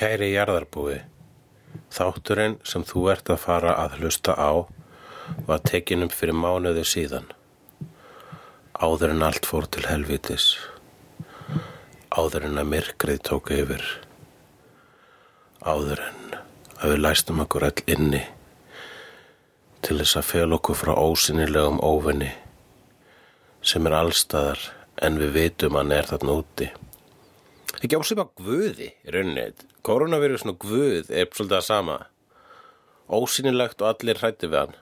Kæri jarðarbúi, þátturinn sem þú ert að fara að hlusta á var tekin upp fyrir mánuði síðan. Áður en allt fór til helvitis. Áður en að myrkrið tók yfir. Áður en að við læstum okkur all inni til þess að fel okkur frá ósynilegum óvinni sem er allstaðar en við vitum að hann er þarna úti. Ekki ásip að guði í rauninni. Koronavirusn og guð er svolítið að sama. Ósynilegt og allir hrætti við hann.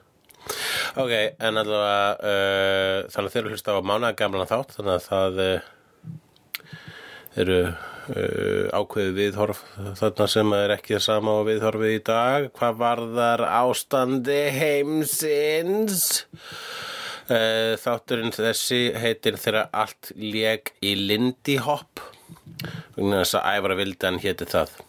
Ok, en allavega uh, þannig að þeir eru hlusta á mánagamlan þátt þannig að það uh, eru uh, ákveði viðhorf þarna sem er ekki það sama og viðhorfið í dag. Hvað varðar ástandi heimsins? Uh, þátturinn þessi heitir þegar allt lék í Lindy Hop vegna þess að æfara vildi hann héti það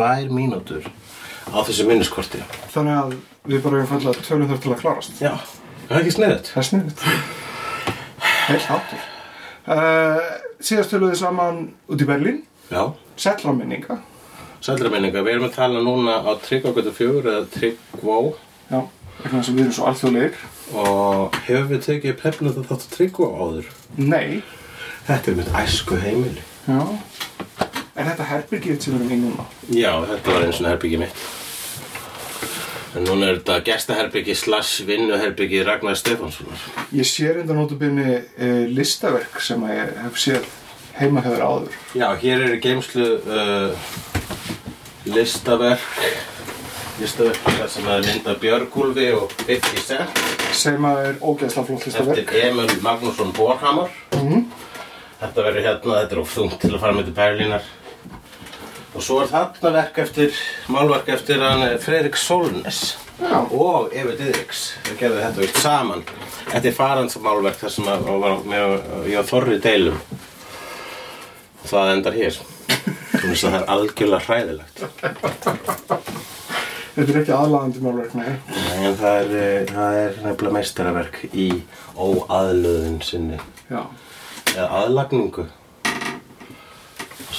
2 mínútur á þessu minniskorti Þannig að við bara erum fælla tölum þar til að klárast. já, það er ekki sniðut Það er sniðut. Heil hátur. Uh, síðast töluðu við saman út í Berlín, já, Settla minninga. sældra minninga, við erum að tala núna á Tryggvagötu 4 eða Tryggvó Já, vegna þess að við erum svo alþjóðlegir. og hefur við tekið pefnum það þátt að Tryggvó áður Nei. þetta er mitt æsku heimili Já. Er þetta herbyrgið sem við erum í núna? Já, þetta var eins og herbyggi mitt En núna er þetta gestaherbyggi slash vinnuherbyggi Ragnar Stefánssonar Ég sé reynda nótabinni uh, listaverk sem ég hef séð heima hefur áður. Já, hér eru geimslu uh, listaverk listaverk þar sem að mynda Björgúlfi og 50 Cent Sem er ógeðslega flott listaverk. eftir Emil Magnússon Borhamar Þetta verður hérna, þetta er of þungt til að fara með til Berlínar. Og svo er þarna verk eftir málverk eftir hann eh, Fredrik Solnes Já. og Evi Didriks þau gerðu þetta vist saman. Þetta er farans málverk þar sem að, var, með, ég á þorri deilum. Það endar hér. Þannig að það er algjörlega hræðilegt. Þetta er ekki aðlaðandi málverk, nei. Nei, en það er, eh, það er nefnilega meistaraverk í óaðlöðun sinni. Já. Eða aðlagningu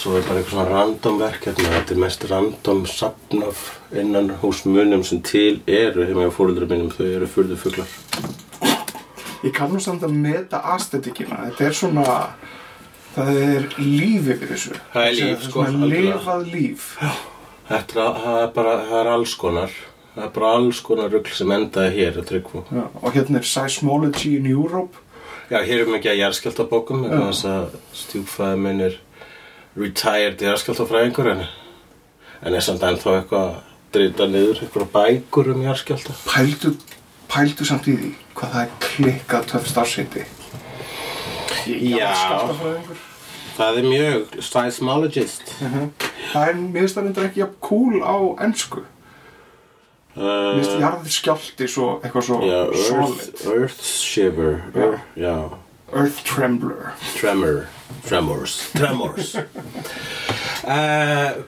svo er bara eitthvað svona random verk hérna, þetta er mest random sapn af innan hús munum sem til eru hefur með fóröldra mínum, þau eru furðu fuglar Ég kann nú samt að meta aesthetikina. Þetta er svona, það er líf yfir þessu. Það er líf, sko, Svona algjörlega. lifað líf. þetta er, það er bara, það er alls konar það er bara alls konar rugl sem endaði hér að tryggfu Já. Og hérna er Seismology in Europe. Já, hér erum ekki að jarðskjáltabókum vegna þess að stjúpfæði minn er retired jarðskjáltafræðingur en, en er samt ennþá eitthvað að drita niður eitthvað bækur um jarðskjálta Pældu, pældu samt í því hvað það er klikkað töff starfsheiti. Já. Skáltafræðingur. Það er mjög seismologist Það er, mér finnst það reyndar ekki jafn cool á ennsku. Uh, jarðir skjálti svo, eitthvað svo Já, solid. earth, earth shiver. Earth, Já, Earth Trembler. tremor Tremors Tremors uh,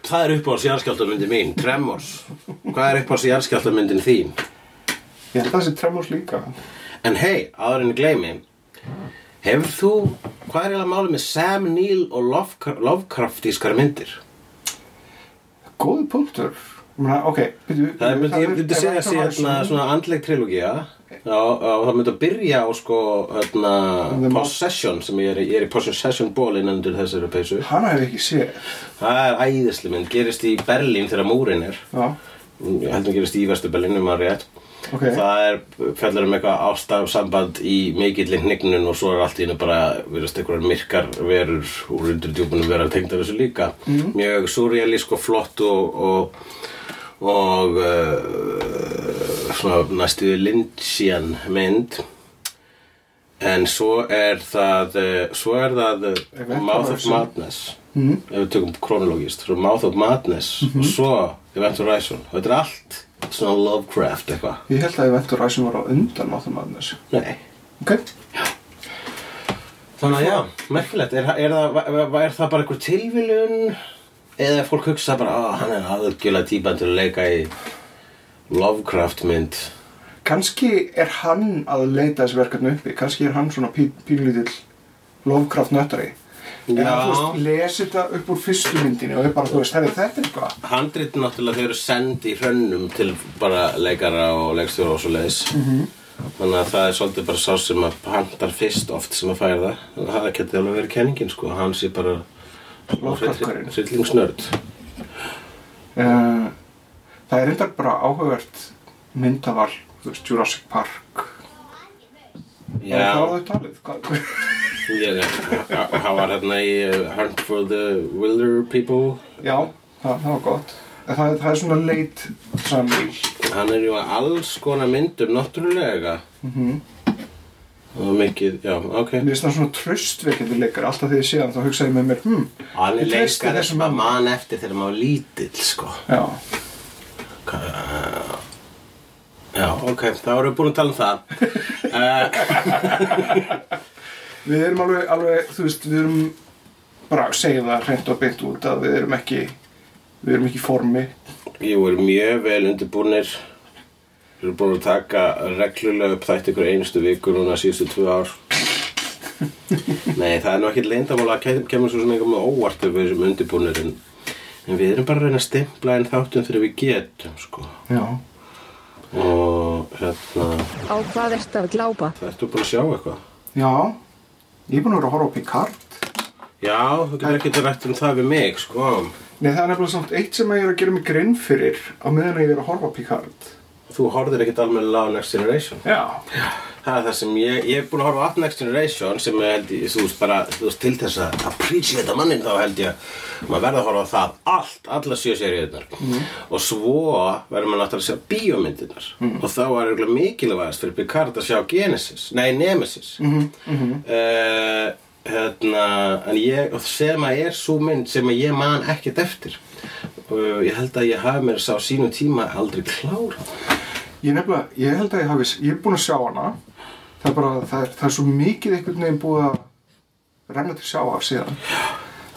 Það er uppáhalds jarðskjáltamyndi mín Tremors Hvað er uppáhalds jarðskjáltamyndin þín? Ég held að það sé Tremors líka. En hei, ég gleymi Hefur þú Hvað er eiginlega málið með Sam Neill og Lovecra- Lovecraftískar myndir? Góði punktur. Ég meina, ok, byrju, Það myndi, ég myndi segja að sé hérna svona andleg trilógía Já, og það myndi að byrja á sko hérna, Mo- Possession sem ég er, ég er í Possession bólinn undir þessari peysu Hana hef ég ekki séð. Það er æðisli mynd, gerist í Berlín þegar múrin er Já. Ég held að gerist í Vestu Berlín um að rétt Ok. Það er, fjallar um eitthvað ástaf samband í mikill hnignun og svo er allt í hennu bara, virðast einhverjar myrkar verur úr undir djúpunum vera tengdar þessu líka. Mjög surrealísk og flott og, og, og uh, svona næstuði Lynchian mynd. En svo er það, uh, svo er það uh, Mouth of. Madness. Ef við tökum kronologist, Mouth of Madness og svo Event Horizon. Þetta er allt svona Lovecraft eitthvað. Ég held að Event Horizon var á undan Máþum Madness. Nei. Ok. Þannig að já, merkilegt. Er, er, það, er, er það bara einhver tilviljun eða fólk hugsa bara að hann er aðgjörlega típan til að leika í Lovecraft mynd. Kannski er hann að leita þessi verkefni uppi. Kannski er hann svona pí, pínlítill Lovecraft nöttari. En Já. hann, þú veist, lesi þetta upp úr fyrstu myndinni og er bara, þú veist, herri, þetta er eitthvað. Handrit náttúrulega þau eru send í hrönnum til bara leikara og leikstjóra og svo leiðis. Þannig að það er svolítið bara sá sem að handar fyrst oft sem að færa það. Það geti alveg verið kenningin sko. Hann sé bara Lovecraft-karinn. hryllingsnörd. Uh, það er reyndar bara áhugavert myndaval, þú veist, Jurassic Park. Já. var þau talið? Hann var hérna í uh, Hunt for the Wilder People já, það, það var gott. Það, það er svona leit samvíl. Hann er ju að alls konar myndum náttúrulega Mhm. Og mikið, já, ok Mér finnst það svona tröstvekjandi leikar. Alltaf þegar ég sé hann þá hugsa ég með mér, hm, er Ég leikari þessum sem að manni. man eftir þegar maður var lítill, sko já. Já, ok, þá erum við búin að tala um það uh, Við erum alveg, alveg, þú veist, við erum bara að segja það hreint og beint út að við erum ekki, við erum ekki í formi. Jú, erum mjög vel undirbúnir Við erum búin að taka reglulega upp þætti ykkur einustu viku núna síðustu tvö ár Nei, það er nú ekki leyndamála að kem- kemur svo sem einhver með óvart ef við erum undirbúnir en, en við erum bara að reyna að stimpla inn þáttum þegar við getum, sko Já. og hérna, Á hvað ertu að glápa? það ertu búin að sjá eitthvað Já, ég er búin að vera að horfa á Picard. Já, þú getur ekki rætt um það við mig, sko Nei, það er nefnilega samt eitt sem ég er að gera mig grinn fyrir á meðan ég er að horfa á Picard. Þú horfðir ekkert alveg á Next Generation. Já. Það er það sem ég, ég er búin að horfa á Next Generation sem ég held ég, þú veist bara, þú veist, til þess að appreciata mannin þá held ég maður verða að horfa á það allt, alla sjö seríunar og svo verður maður náttúrulega að sjá bíómyndirnar. Og þá er eiginlega mikilvægast fyrir Picard að sjá Genesis, nei Nemesis. Mm -hmm. hérna, en ég, og sem að er svo mynd sem að ég man ekkert eftir. Og ég held að ég hafi mér sá sínu tíma aldrei klára Ég nefnilega, ég held að ég hafi, ég er búin að sjá hana. Það er bara, það er, það er svo mikið einhvern veginn búið að renna til sjáar síðan.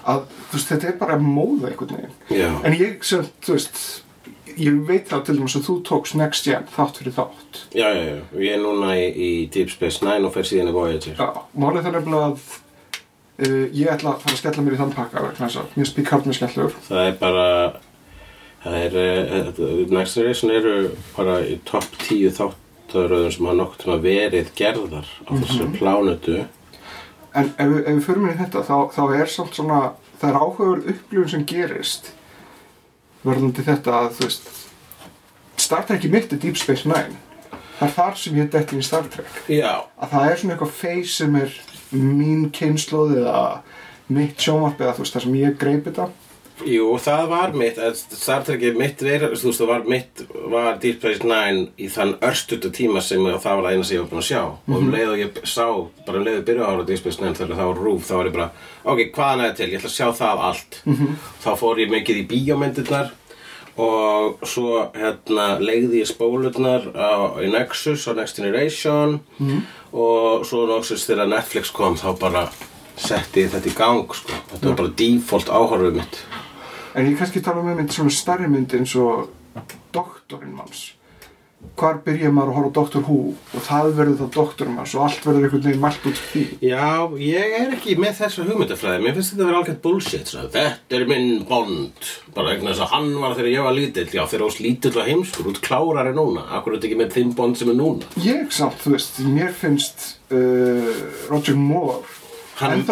Að, veist, þetta er bara móða einhvern veginn. Já. En ég, sem, þú veist, ég veit það til dæmis að þú tókst Next Gen þátt fyrir þátt. Já, já, já, ég er núna í, í Deep Space Nine og fer síðan í Voyager Já, málið það nefnilega að uh, ég ætla að fara að skella mér í þann pakka vegna þess að mér Picard mjög skellur. Það er bara, það er, uh, Next Generation eru bara í topp tíu þáttaröðum sem hafa nokkuð tíma verið gerðar á þessu plánutu En ef, ef við förum inn í þetta, þá, þá er samt svona, það er áhugaverð upplifun sem gerist verðandi þetta að, þú veist, Star Trek í mitt er Deep Space Nine. Það er þar sem ég detti inn í Star Trek. Já, Að það er svona eitthvað face sem er mín kynnslóð eða mitt sjónvarp eða þú veist, það sem ég greip þetta. Jú, það var mitt, að Star Trekið mitt verið, þú veist, það var mitt, var Deep Space Nine í þann örstutu tíma sem það var það eina sem ég var búin að sjá. Og um leið og ég sá, bara um leið og byrja ára Deep Space Nine þegar það var rúf, þá var ég bara, ok, hvaðan er það til, ég ætla að sjá það allt. Þá fór ég mikið í bíómyndirnar og svo hérna legði ég spólurnar á, í Nexus á Next Generation. Og svo Nexus þegar Netflix kom þá bara setti ég þetta í gang sko. þetta var bara default áhorfið mitt En ég kannski tala um mynd svona stærri mynd eins og doktorinn manns. Hvar byrja maður að horfa Doctor Who? Og það verður þá doktorinn manns og allt verður einhvern veginn mælt út því. Já, ég er ekki með þessu hugmyndafræði. Mér finnst þetta að vera algjört bullshit svo. Þetta er minn bond. Bara vegna þess að hann var þegar ég var lítill. Já, þegar ós lítill og heimskur. Út klárari núna. Akkur þetta ekki með þinn bond sem er núna? Ég samt, þú veist, mér finnst uh, Roger Moore Hann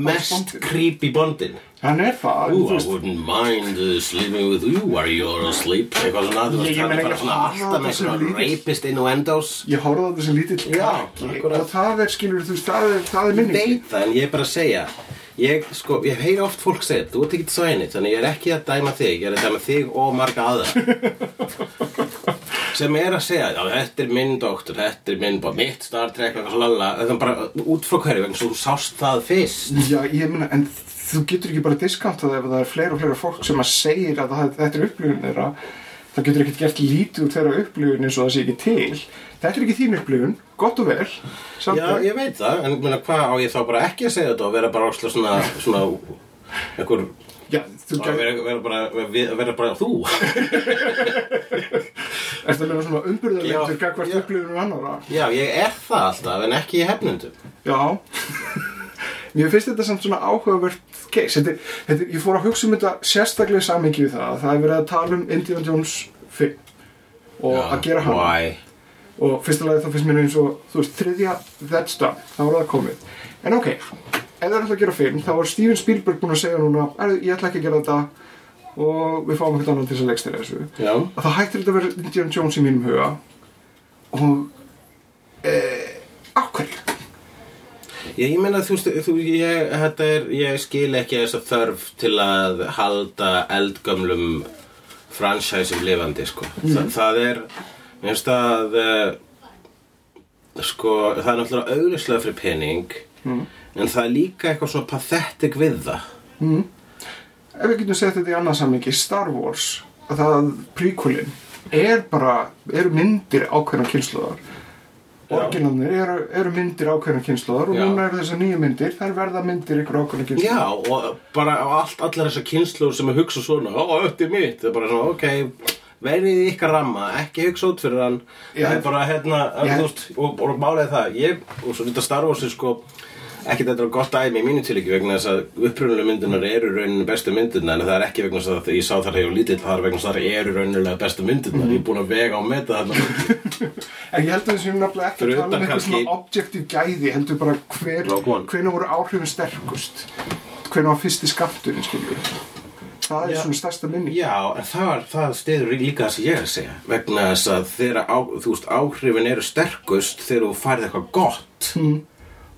mest creepy bondin. Hann er það, Ooh, I wouldn't mind uh, sleeping with you while you're asleep. Eitthvað svona, þú veist, hann er bara svona alltaf með svona rapist innuendos ég horfði á sem lítill krakki. og það er skilur þú veist, það er, er Ég veit það, en ég er bara að segja Ég, sko, ég heyri oft fólk segja Þú ert ekki til svæni, þannig ég er ekki að dæma þig Ég er að dæma þig og marga aðra Sem er að segja Já, þetta er minn doktor, þetta er minn bá, Mitt Star Trek, Það er bara út frá hverju, vegna svo þú sást það fyrst. Já, ég meina, en þú getur ekki bara diskantað ef það er fleira og fleira fólk sem að segir að það, þetta er upplifun þeirra það getur ekkert gert lítið úr þeirra upplifun eins og það sé ekki til. Þetta er ekki þín upplifun, gott og vel Já, ég veit það, en hvað á ég þá bara ekki að segja þetta og vera bara svona, svona einhver, Já, þú að gæti, vera, vera, bara, vera, vera bara þú. Ertu að meina svona umbyrðarleitur Já, gagvart já. upplifunum annara Já, ég er það alltaf, en ekki í hefnundum. Já. Mér finnst þetta samt svona áhugavert case. Þetta, þetta, Ég fór að hugsa um þetta sérstaklega samingi við það að það er verið að tala um Indiana Jones 5 og að gera hann Why? og fyrsta lagi þá finnst mér eins og þú veist, þriðja that's done, þá er það komið. En ok, ef það er alltaf að gera film þá er Steven Spielberg búinn að segja núna "Æ, ég ætla ekki að gera þetta. Og við fáum eitthvað annan til þess að leikstæra þessu. Já, að það hættir þetta að vera Indiana Jones í mínum huga. Og eh, á hverju? ég, meina þú veist, þú, ég, þetta er, ég skil ekki þess að þörf til að halda eldgömlum fransæsum lifandi, sko. Þa, það er, mér finnst að, uh, sko, það er náttúrulega auðvitað fyrir pening, en það er líka eitthvað svo pathetic við það. ef við getum sett þetta í annað sammingi Star Wars, að það prequelin er bara, eru myndir ákveðna kynsluðar Orginalnir eru, eru myndir ákveðna kynsluðar og Já. núna eru þessar nýju myndir, þær verða myndir ykkur ákveðna kynsluðar Já, og bara allt, allar þessar kynnslur sem að hugsa svona, ó, er mitt, það er bara svona, ok, verið í ykkar ramma, ekki hugsa út fyrir hann, Já. það er bara, hérna, þú veist, og, og málið það, ég, og svo þetta Star Wars er sko, ekki þetta er gott dæmi í mínu tilíki vegna þess að upprunulega myndunar eru rauninu bestu myndunar en það er ekki vegna þess að ég sá þar hefur lítill það er vegna þess að það eru raunilega bestu myndunar ég er búin að vega á meta En ég held að þessum nefnilega ekki að tala um eitthvað svona objektív gæði heldur bara hver, hvenær voru áhrifin sterkust? Hvenær var fyrsti skapturinn það er Já. svona stærsta minni. Já, en það, það stiður líka það sem ég er að segja vegna þess að á, veist, áhrifin eru sterkust þegar þú færð eitthvað gott. Mm.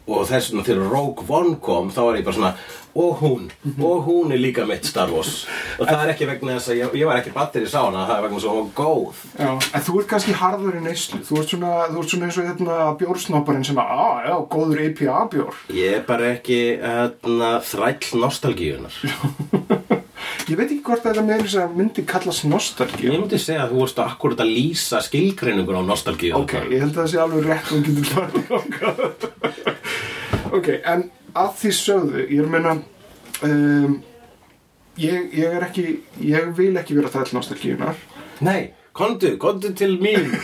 Og þess vegna þegar Rogue One kom þá var ég bara svona og hún, og hún er líka mitt Star Wars. Og það er ekki vegna þess að ég, ég var ekki batteri sá hana, það er vegna þess að hún var góð. Já, en þú ert kannski harður í neyslu. Þú ert svona, þú ert svona eins og hérna bjórsnopparinn sem að, að, já, góður IPA bjór Ég er bara ekki hérna, þræll nostalgíunar ég veit ekki hvort þetta með þess að myndi kallast nostalgíu Ég myndi segja að þú vorst akkurat að lýsa skilgreiningur á nostalgíu ok, ég held að það sé alveg rétt og getum farið þangað. Ok, en að því sögðu ég er að meina um, ég, ég er ekki ég vil ekki vera þræll nostalgíunar Nei, kondu, kondu til mín.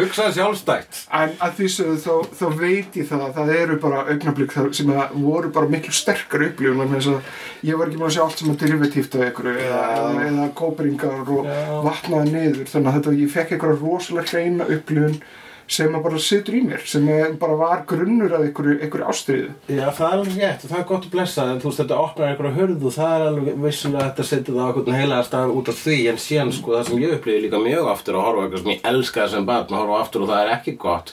Hugsaði sjálfstætt. En að því sögðu þá, þá veit ég það að það eru bara augnablík sem að voru bara miklu sterkar upplifun vegna þess að ég var ekki maður að sjá allt sem að derivatíft af ykkur eða, eða, eða kóperingar og Já. vatnaði niður. Þannig að þetta, ég fekk eitthvað rosalega hreina upplifun sem að bara situr í mér sem bara var grunnur ykkur, ykkur ástriðu Já, það er alveg rétt og það er gott að blessa en þú veist, þetta opnar einhverja hörðu og það er alveg vissulega að þetta setja það einhvern heilaga stað út af því en síðan sko það sem ég upplýði líka mjög aftur að horfa eitthvað sem ég elskaði sem barn að horfa aftur og það er ekki gott.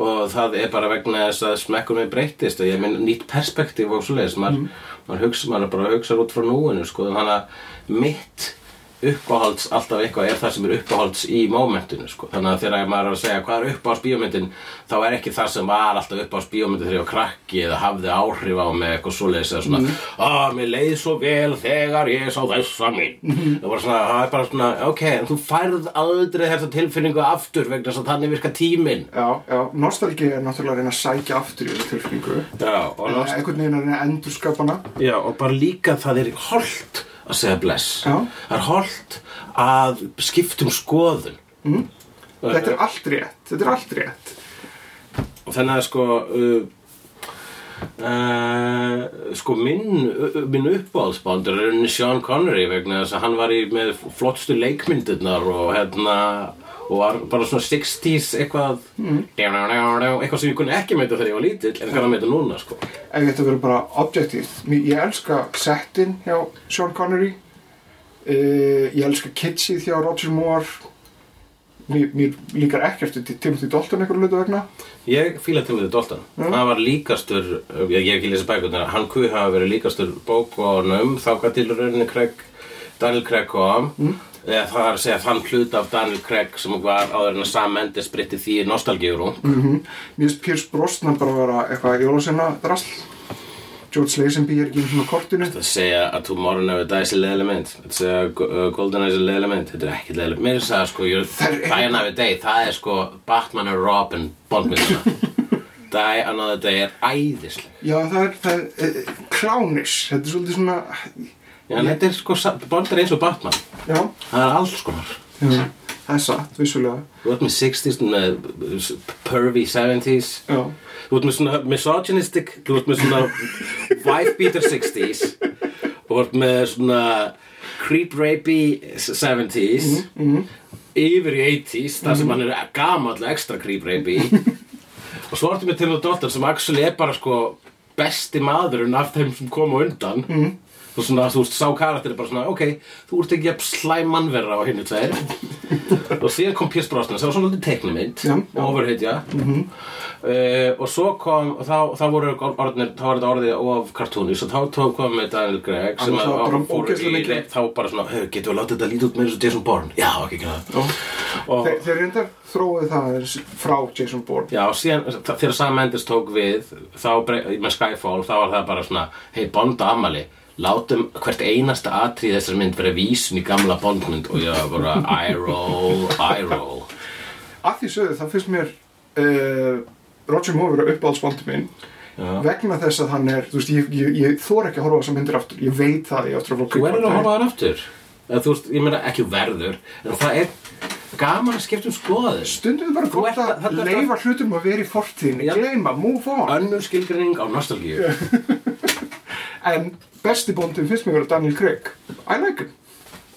Og það er bara vegna þess að smekkur mig breyttist og ég minn nýtt perspektíf og svo leiðis maður, maður, hugsa, maður bara hugsa út frá núinu sko þannig að mitt uppáhalds alltaf eitthvað er það sem er uppáhalds í mómentinu sko. þannig að þegar maður er að segja hvað er uppáhalds bíómyndin þá er ekki það sem var alltaf uppáhalds bíómyndin þegar ég var krakki eða hafði áhrif á mig eitthvað svoleiðis eða svona að mér leið svo vel þegar ég sá þessa mynd. Það, var svona, það er bara svona ok, en þú færð aldrei þessa tilfinningu aftur vegna þess að þannig virka tíminn. Já, já, nostalgi er náttúrulega reyna að sækja aftur í þetta tilfinningu. Já, og, að segja bless. Já. það er holdt að skiptum skoðun. Þetta er allt rétt, þetta er allt rétt. Og þannig að sko uh, uh, sko minn minn uppáhaldsbándur er Sean Connery vegna þess að hann var í með flottstu leikmyndirnar og hérna og var bara svona 60s eitthvað eitthvað sem ég kunni ekki meita þegar ég var lítill en kann að meita núna sko. Ef að vera bara objektív ég elska settin hjá Sean Connery uh, ég elska Kidsið hjá Roger Moore mér, mér líkar ekkert til Timothy Dalton einhverju hlutu vegna. Ég til með Dalton. Hann var líkastur, ég, ekki lesið bækurnar Hann kuð hafa verið líkastur bókonum Þá hvað til rauninni Craig Daniel Craig kom mm. Eða það er að segja þann hlut af Daniel Craig sem var áður en að Sam Mendes britti því nostalgíru mm -hmm. mér finnst Pierce Brosnan bara að vera eitthvað jólasenna drasl. George Lazenby er ekki einu svona kortinu. Það segja að Tomorrow Never Dies er leðileg mynd Það segja að uh, Golden Eyes er leðileg mynd Þetta er ekki leðileg Mér er það sko, you're- Það er- Die Another Day. Það er sko Batman og Robin Bondmyndina Die Another Day er æðisleg. Já það er, það er klánis þetta er svolítið svona en þetta er sko, Bond er eins og Batman. Já, Það er alls konar. Já það er satt, vissulega. Þú ert með 60s með pervy 70s já, Þú ert með svona misogynistic Þú ert með svona wife beater 60s Þú ert með svona creep rapey 70s Yfir í 80s Þar sem hann er gamall extra creep rapey. Og svo ertu með Timothy Dalton sem actually er bara sko besti maðurinn af þeim sem koma undan mm. Þú svona, þú veist, sá karakter er bara svona, ok, þú ert ekki jafn slæm mannverra á hinnu tveir. Og síðan kom Pierce Brosnan, það var svona lítið teiknumynd Já, já. overhitja uh, og svo kom og þá, þá voru orðnir, þá var þetta orðið of kartúnis og þá tók kom með Daniel Gregg sem að- fór í- mikið. þá bara svona, hey, getum við að láta þetta lítið út með þessu Jason Bourne? Já, ekki ekki það. Og, Þeir, reyndar þróið það frá Jason Bourne. Já, síðan þa- þegar Sam Mendes tók við þá með Skyfall þá var það bara svona hei Bond og Amali látum hvert einasta atrið þessar mynd vera vísun í gamla Bondmynd og ég var bara eye roll, eye roll. Að því sögðu það finnst mér uh, Roger Moore vera uppáhaldsbóndi minn. Já. vegna þess að hann er þú veist, ég, ég, ég þor ekki að horfa á þessar myndir aftur. Ég veit það, ég áttur að Þú verður að horfa þar aftur. Eða, þú veist, ég meina ekki verður en það er gaman að skipta um skoður stundum bara gott að- leifa hlutum að vera í fortíðinni. Já. gleyma, move on. Önnur skilgreining á nostalgíu. En besti bóndin finnst mér vera Daniel Craig I like him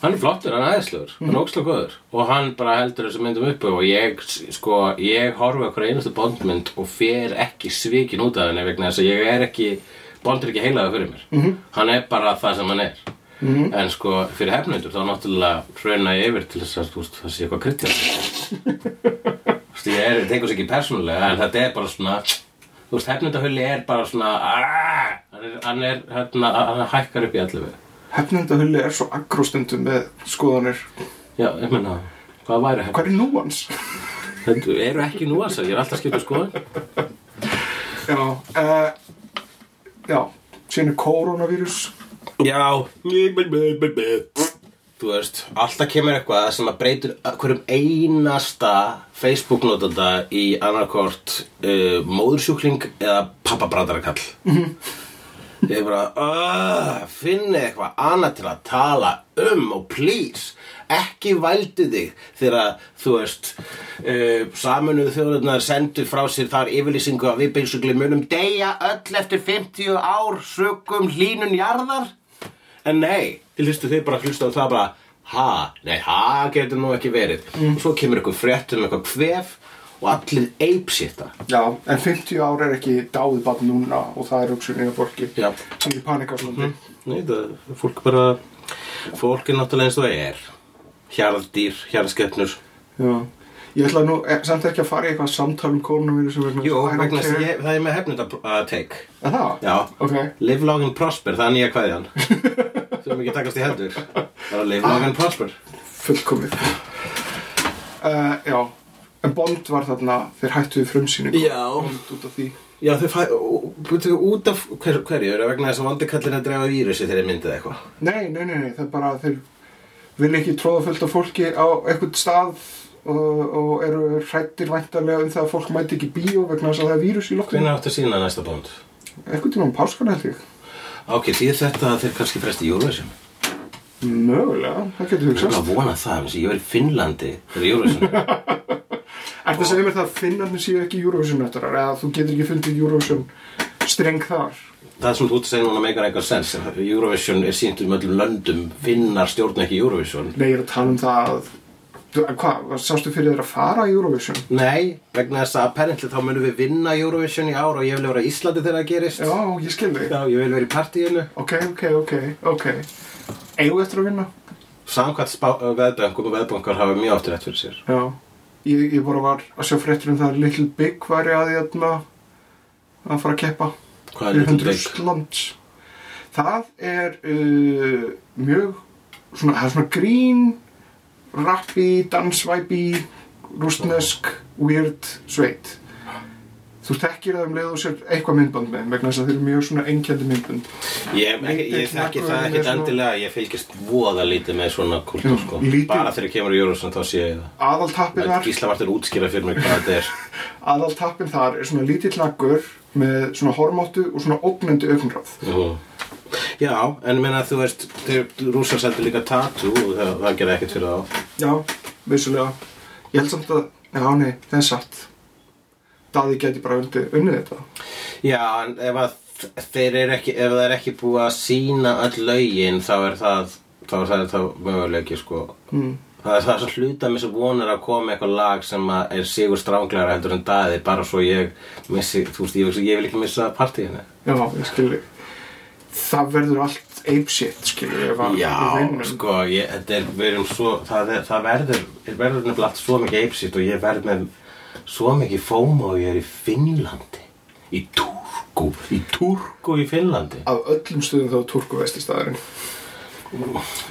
Hann er flottur, hann er aðeinslegur, hann er ókslega góður og hann bara heldur þessu myndum uppi og ég, sko, ég horfi okkur einustu bondmynd og fer ekki svikin út af henni vegna þess að ég er ekki, bond er ekki heilaða fyrir mér. -hmm. Hann er bara það sem hann er. -hmm. En sko, fyrir hefnendur þá náttúrulega hrauna ég yfir til þess að þú veist, það sé eitthvað kryttjað. Þú veist, ég er, tekur sér ekki persónulega en þetta er bara svona, þú veist, hefnendahulli er bara svona, aaaah, hann er, hann er, hérna, hann hækkar upp í allu við. hefnendahulli er svo agróstundum með skoðanir Já, ég meina, hvað væri hefn? hvað er núans? Þetta eru ekki núansar, ég er alltaf skipt að skoða. já, uh, já síðan er koronavírus Já, þú veist, alltaf kemur eitthvað sem að breytur hverjum einasta Facebook-notanda í annarkort uh, móðursjúkling eða pappabrandarakall. Ég er bara, uh, finni eitthvað annað til að tala um og please, ekki vældu þig þegar þú veist uh, saminuðu þjóðurnar sendu frá sér þar yfirlýsingu að við basically munum deyja öll eftir 50 ár sögum hlínun jarðar en nei, til hlustu þið bara hlusta á það bara ha, nei, ha getur nú ekki verið. Og svo kemur eitthvað frétt um eitthvað kvef og allir eipsita já, en 50 ár er ekki dáið barn núna og það er hugsunin af fólki Já. sem er panikaflandi Nei, það, fólk bara fólk er náttúrulega eins og það er. Hjarðdýr, hjarðskeppnur já Ég ætla nú eh, samt ekki að fara í eitthvað samtal um koronavírusum vegna Jú, að að ég, það er með hefnund að uh, take Er það? Já, Ok. live long and prosper, það er nýja kveðjan sem ekki takast í hendur bara live long and prosper Fullkomið. Uh, já, en Bond var þarna, þeir hættu við frumsýningu. Já. Bond út af því. Já, þau fæ, búið út af hver, hverju, er það vegna þess að vandikallin að drefa vírusi þegar þeir myndið eitthvað Nei, nei, nei, nei, það er bara að þeir vil ekki tróða fullt af fólki á eitthvað stað og, eru hrættir væntarlega um það að fólk mæti ekki bíó vegna þess að það er vírus í loftinu. Hvernig áttu að sína næsta bónd? Eitthvað tíma um páskana held ég. Ok, því þetta að þeir kannski fresti Eurovision Mögulega, það getur Ég hugsast. er að vona það, ég var í Finnlandi fyrir Eurovision Er það að segja mér það að Finnarnir séu ekki Eurovision eftir eða þú getur ekki fundið Eurovision streng þar? Það sem þú ert að segja núna meikar eitthvað sens Eurovision er sínt um öllum löndum Finnar stjórna ekki Eurovision Nei, ég er að tala um það að Hvað, sástu fyrir þér að fara í Eurovision? Nei, vegna þess að apparently þá munum við vinna Eurovision í ár og ég vil vera í Íslandi þegar það gerist Já, ég skil þig. Já, ég vil vera í partíinu Ok, ok, ok, ok. Við eftir að vinna? Samkvæmt spá- uh, veðbönkum og veðbankar hafa mjög áttur eftir sér Já. Ég, ég bara var að sjá fréttur um það að Little Big væri að hérna að fara að keppa. Hvað er Little Big? Rússlands. Það er uh, mjög svona, það er svona grín, rappi, dansvæpi, rústnesk, weird sveit. Þú þekkir það um leið og sér eitthvað myndband með, vegna þess að þeir eru mjög svona einkjandi myndband. Ég, ég, ég Lítill þekki nagli það ekkert endilega, ég fylgist voða lítið með svona kultúr sko. lítill- Bara þegar kemur í Eurovision þá sé ég það Aðaltappin þar, Gísla Martin útskýra fyrir mig hvað þetta er aðaltappin þar er svona lítill naggur með svona hormóttu og svona ógnandi augnráð. Mhm. Já, en menna þú veist rússar seldi líka tattoo og það, það gerði ekkert fyrir þá Já, vissulega. Ég held samt að, já, nei, það er satt. Daði geti bara unnið, þetta. Já, en ef að ekki, ef það er ekki búið að sína öll lögin þá er það, þá er það, það möguleiki sko Mm. Það er það svo hluta með sem vonur að koma eitthvað lag sem að er sigur stránglegra heldur en daði bara svo ég missi, þú veist, ég, ég vil ekki missa partíinu Já, ég skilji. Það verður allt apeshit, að Já, sko, ég, þetta er, erum svo, það, er, það verður, er verður nefnilega allt svo mikið eipsitt og ég verð með svo mikið fóma og ég er í Finnlandi, í Turku, í Turku í Finnlandi. Af öllum stöðum þá Turku vestistæðurinn.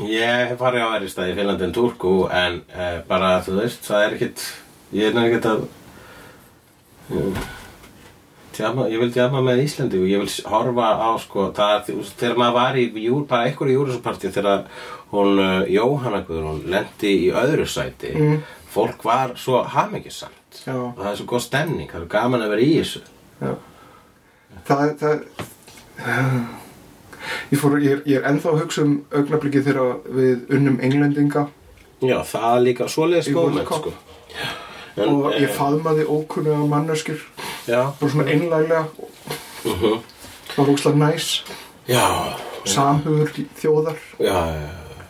Ég hef farið á verið stað í Finnlandi en Turku en uh, bara, þú veist, það er ekkit, ég er ekkit að, uh, tjama, ég vil tjama með Íslandi og ég vil horfa á, sko, það þegar maður var í, júr, bara einhverju júrusupartí þegar hún, uh, Jóhanna Guðrún, lendi í öðru sæti, fólk var svo hamingjusamt Já. og það er svo góð stemning, það er gaman að vera í þessu. Já. Það, það, ég, fór, ég, er, ég er ennþá að hugsa um augnablikið þegar við unnum englendinga Já, það er líka svoleiðis Cup. sko. En, og ég eh, faðmaði ókunnuga manneskjur Já, bara svona einlæglega uh það var úkslega næs já, samhugur þjóðar Já, já, já.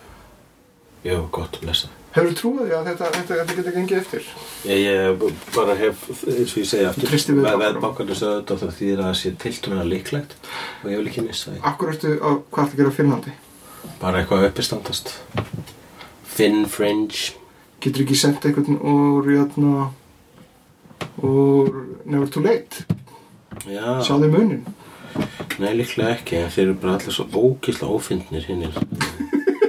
Já, gott að lesa. hefur trúið því að þetta, þetta, þetta geti gengið eftir Ég, ég bara hef, eins og ég segi aftur, veðbankarnir sögðu þetta og það þýðir að það sé tiltrúna líklegt og ég vil ekki missa því. akkur ertu á hvað ertu að gera á Finnlandi Bara eitthvað uppistandast. Finn Fringe. getur ekki sendt einhvern úr jötna úr Never Too Late. Þið munin nei líklega ekki, þeir eru bara allir svo ókýrslega ófyndnir hinnir.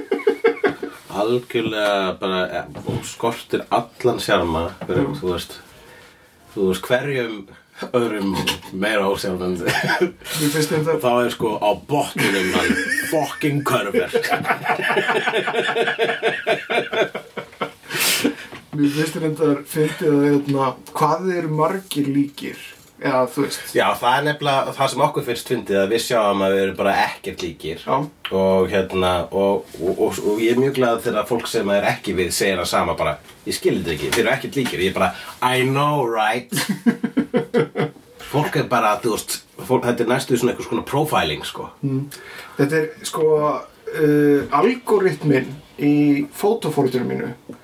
Algjörlega bara, og skortir allan fyrir, þú veist, þú veist hverjum öðrum meira ósjálfandi. Þetta þá er sko á botnunum hann fucking körfer Mér finnst þetta fyndið að hérna, hvað þið eru margir líkir? Eða þú veist. Já, það er nefnilega það sem okkur fyrst fyndið að við sjáum að við erum bara ekkert líkir. Já. og hérna og, og, og, og ég er mjög glad þegar fólk sem er ekki við segir það sama bara ég skilði ekki, þeir eru ekkert líkir. Ég er bara, I know right? Fólk er bara, þú veist fólk, þetta er næstu svona eitthvað svona profiling sko. Þetta er sko uh, algoritmin í fótofórtunum mínu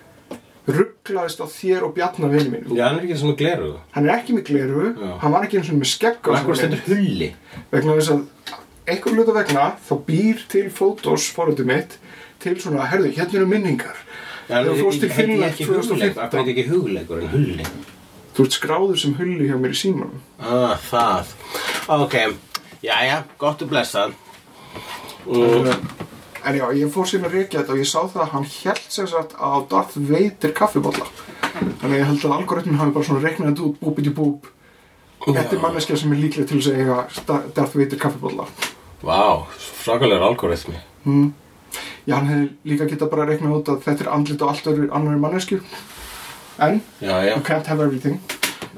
rugglaðist á þér og Bjarnar vinnu mínum Já, hann er ekki sem að gleru Hann er ekki með gleru, Já. hann var ekki eins og með skegg á og þessari ekkur mynd. stendur hulli vegna þess að einhver hluta vegna þá býr til fótos fórhundum mitt til svona, herðu, hérna eru minningar Já, Þegar þú fórst til heiti ég Finnland ekki hugleik, akkur 2015 heiti ekki hugleikur en hulli þú ert skráður sem hulli hjá mér í símanum Ah, það. Ok, jæja, gott og blessað. Mm. En já, ég fór síðan að reykja þetta og ég sá það að hann held sem sagt á Darth Vader kaffibólla þannig að ég held að algoritmin hafi bara svona reiknað þetta út búbiti búb þetta er manneskja sem er líklega til að Sta- Darth Vader kaffibólla Vá, svakalegur algoritmi. já, hann hefði líka geta bara reiknað út að þetta er andlit og allt öðru annari mannesku en, Já, já. you can't have everything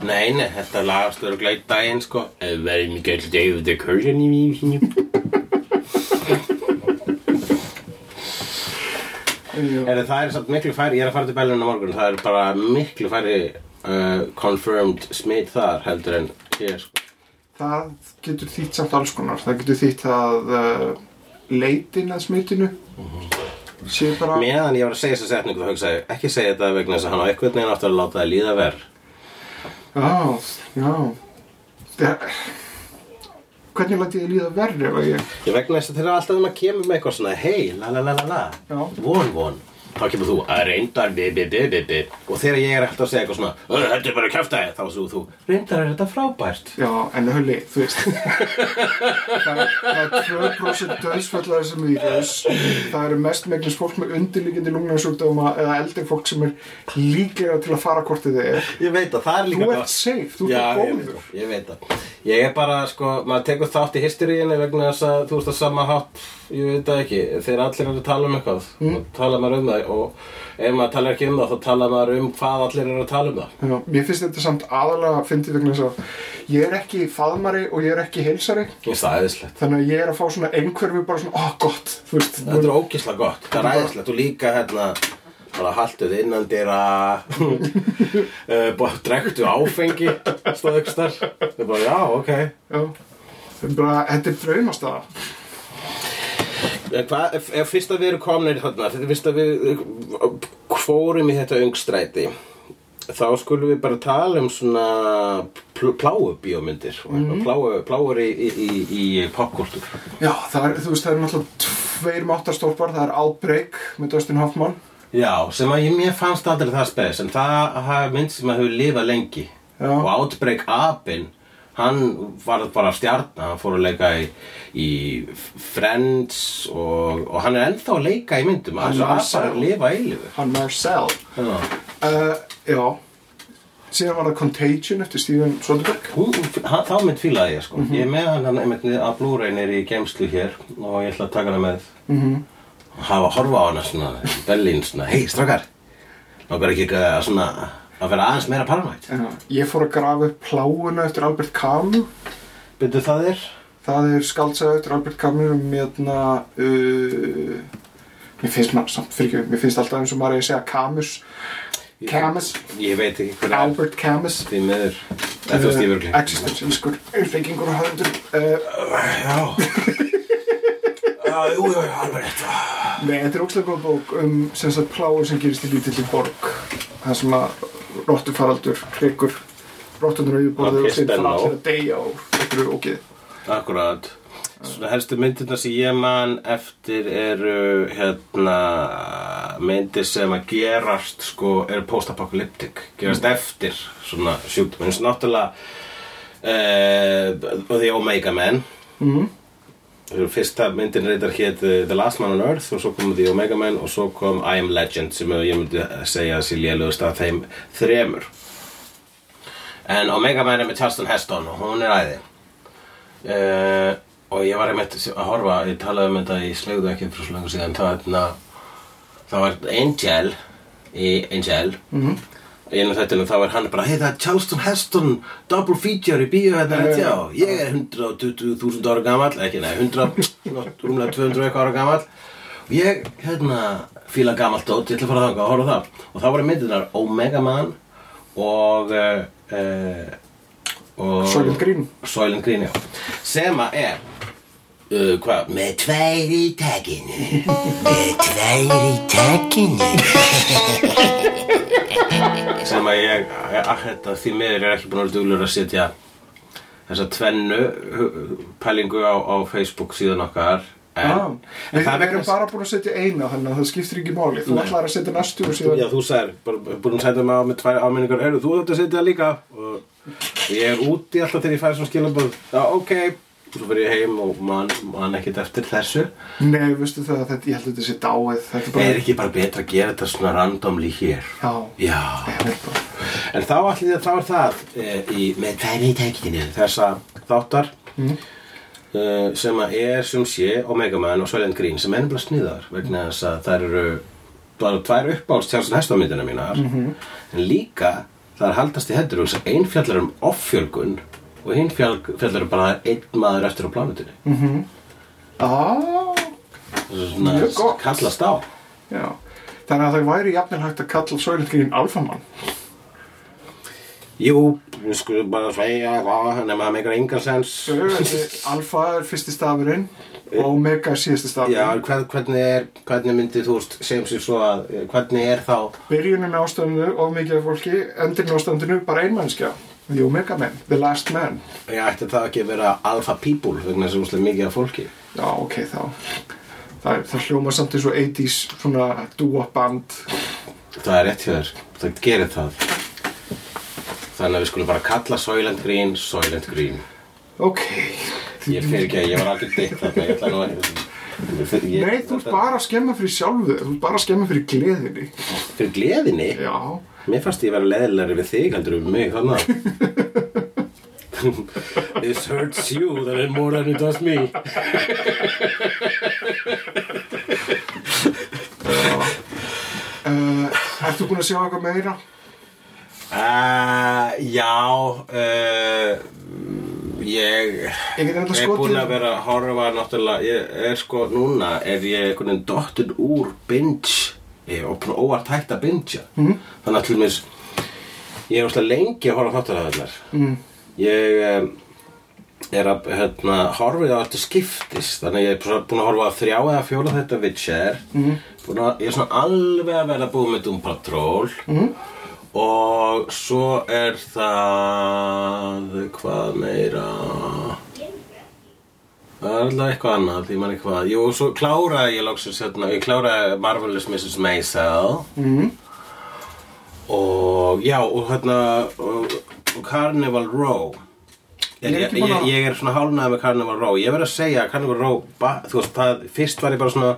Nei, nei, þetta lagast verður glæt daginn, sko. Very mikið David Decursion í mýfinu. Já. Er það er samt miklu færi, ég er að fara til Bellun á morgun, það er bara miklu færi uh, confirmed smitt þar heldur en hér, sko. Það getur þýtt samt alls konar. Það getur þýtt að uh, leitin að smitinu sé bara Meðan ég var að segja þessa setningu þá hugsaði ekki segja þetta vegna þess að hann á einhvern veginn átti að láta það líða verð. Já, já Það Hvernig læti ég líða að ég Ég vegna þess að þegar alltaf um að kemur með eitthvað svona hei, la la la la la, von von, þá kemur þú að reyndar bi bi bi bi bi og þegar ég er alltaf að segja eitthvað svona, "Ö, þetta er bara kjaftaði, þá þú þú, reyndar er þetta frábært. Já, en hulli, þú veist Það er- það er 2% döðsfallar sem vírus Það eru mest megnast fólk með undirlíkindi lungnarsjúkdóma eða eldri fólk sem er líklega til að fara hvort þið er Ég veit að það er líka Þú ert safe, þú ert góður ég veit það. Ég er bara, sko, maður tekur þátt í hysteríinu vegna þess að þú veist að sama hátt, ég veit það ekki, þegar allir eru að tala um eitthvað, mm. tala maður um það og ef maður talar ekki um það, þá tala maður um hvað allir eru að tala um það. Já, Mér finnst þetta samt aðalega að fyndi vegna þess að ég er ekki faðmari og ég er ekki heilsari þannig að ég er að fá svona einhverfi bara svona, ó gott, veist Þetta er ógislega gott, það er æðislegt og líka hérna, bara haltuð innan dýra, uh, drektu áfengi, stóð ykkur starf. Það er bara, já, ok. Já, er bara, þetta er draumastaða En hvað, ef, ef fyrst að við erum þarna, þetta er fyrst að við uh, fórum í þetta öngstræti, þá skulum við bara tala um svona pl pláu bíómyndir og Mhm. mm. pláu, pláur í, í, í, í popkultúr. Já, það er, þú veist, það er náttúrulega tveir máttarstólpar, það er Outbreak með Dustin Hoffman Já, sem að ég, mér fannst aldrei það spes, en það hafa mynd sem að hefur lifað lengi. Já. Og Outbreak Abin, hann var bara stjarnar, hann fór að leika í, í Friends og, og hann er ennþá að leika í myndum, Hann hann er Marcel. að lifa eilifu. hann Marcel uh, Já síðan var það Contagion eftir Steven Soderbergh hann, þá mynd fílaði ég sko Mhm. Ég er með hann einmitt niður að Blu-ray nýri í geimslu hér og ég ætla að taka hana með mm. -hmm. hafa að horfa á hana svona Berlín svona, hei strákar Nógar ekki að svona að vera aðeins meira paranoid. Já, ég fór að grafa upp pláuna eftir Albert Camus. Byrju það er? Það er skaldsaga eftir Albert Camus um hérna uh, mér finnst maður samt fyrir mér finnst alltaf eins og maður að segja Camus. Camus, Ég veit ekki hver er. Albert Camus. Því miður. Þetta var Stífur Glín existentialskur einfengingur og höfundur uh, Já. Já, jú, jú, alveg rétt. Nei, þetta er ókslega góð bók um sem sagt pláur sem gerist í lítilli borg. Það sem að rottufaraldur hreikur rottunar á yfirborðið og síðan fara allir að deyja og einhverju ógið Akkurat. Svona helstu myndirna sem ég man eftir eru hérna myndir sem að gerast sko, eru post-apocalyptic gerast eftir svona sjúkdum eins og náttúrulega uh, The Omega Man mm. Fyrsta myndin reyndar hétt uh, The Last Man on Earth og svo kom The Omega Man og svo kom I Am Legend sem ég myndi segja að sé lélugust af þeim þremur. En Omega Man er með Charleston Heston og hún er æði. Uh, og ég var einmitt að horfa ég talaði um þetta í slegðu ekki fyrir svo langur síðan hérna, það var Angel í Angel. Mm -hmm. Einu þetta þá er hann bara hei það er Charleston Heston double feature í bíó hérna Já, já, já, ég er 120.000 ára gamall ekki, nei, 100, svona, rúmlega 200 eitthvað ára gamall. Og ég, hérna, fíla gamalt dót ég ætla að fara þangað og horfa á það. Og þá voru myndirnar Omega Man og uh, og Soylent Green. Soylent Green, já. Sem að er uh, hvað, með tvær í takinu með tvær í takinu sem að ég að þetta því miður er ekki búin að vera duglur að setja þessa tvennu pælingu á, á Facebook síðan okkar en, ah. en Við erum bara búin að setja eina þannig að það skiptir ekki máli þú ætlar að setja næstu og síðan Já, þú bara búin að setja mig á með tvær áminningar þú þetta að setja það líka? Og ég er úti alltaf þegar ég fæði svona skilabóð Já, ok Svo fyrir ég heim og man, man ekkert eftir þessu Nei, veistu það, þetta, ég held að þetta sé dáið Þetta bara Er ekki bara betra að gera þetta svona randomly hér? Já, Já bara En þá allir þá er það e, í, með tvær í tekinu þessa þáttar Mm. uh, sem að er sem sé Omega Man og Soylent Green sem er ennbla sniðar vegna þess að þær eru bara tvær uppáhalds tjálsson hestamyndina mínar Mhm. en líka það er haldast í hendur og ein fjallar um offjölgun og hinn fjall- fjallar bara einn maður eftir á plánutinni ah, það er svona Mjög gott. kallast á. Já. Þannig að það væri jafnvel hægt að kalla Soylent Green alfamann Jú, við skulum bara segja það nema það meikar engan sens. Alfa er fyrsti stafurinn og Omega er síðasti Já, stafurinn hvern, hvernig er, hvernig myndi þú veist, segjum sér svo að, hvernig er þá Byrjunin ástandinu og mikið af fólki Endurinn ástandinu bara einmannskja The Omega Man, The Last Man. Já, ætti það ekki að vera alpha people vegna þess að úslega mikið af fólki? Já, ok, þá. Það, það hljóma samt eins og 80s svona dúa band Það er rétt hjá þér, það gerir það. Þannig að við skulum bara kalla Soylent Green, Soylent Green. Ok. Ég fyrir ekki að ég var alveg ditt þarna, ég ætla nú að ég, Nei, þú ert bara að skemma fyrir sjálfu Þú ert bara að skemma fyrir gleðinni. Fyrir gleðinni? Já, Mér fannst ég vera leðilegri við þig heldur um mig þannig This hurts you that it more than it does me. Ertu búin að sjá eitthvað meira? uh, Já uh, Ég Ég er skotið búin að vera að horfa náttúrulega Ég er sko núna er ég einhvern veginn dottur úr binge Ég búin óvart hægt að bingea mm. Þannig að til mér Ég er óslega lengi að horfa þáttaraðarnar mm. Ég um, er að hérna, horfa á eftir skiptis þannig að ég er bara búin að horfa á þrjá eða fjóla þetta Witcher mm. að, ég er svona alveg að vera búið með Doom Patrol mm. Og svo er það hvað meira það er alltaf eitthvað annað ég man ekki hvað, jú, svo kláraði ég loksins hérna, ég kláraði Marvelous Mrs. Maisel mm. og já, og hérna og, og Carnival Row Ég Ég, ég, ég, er svona hálnaði með Carnival Row Ég verð að segja að Carnival Row ba, Þú veist, það, fyrst var ég bara svona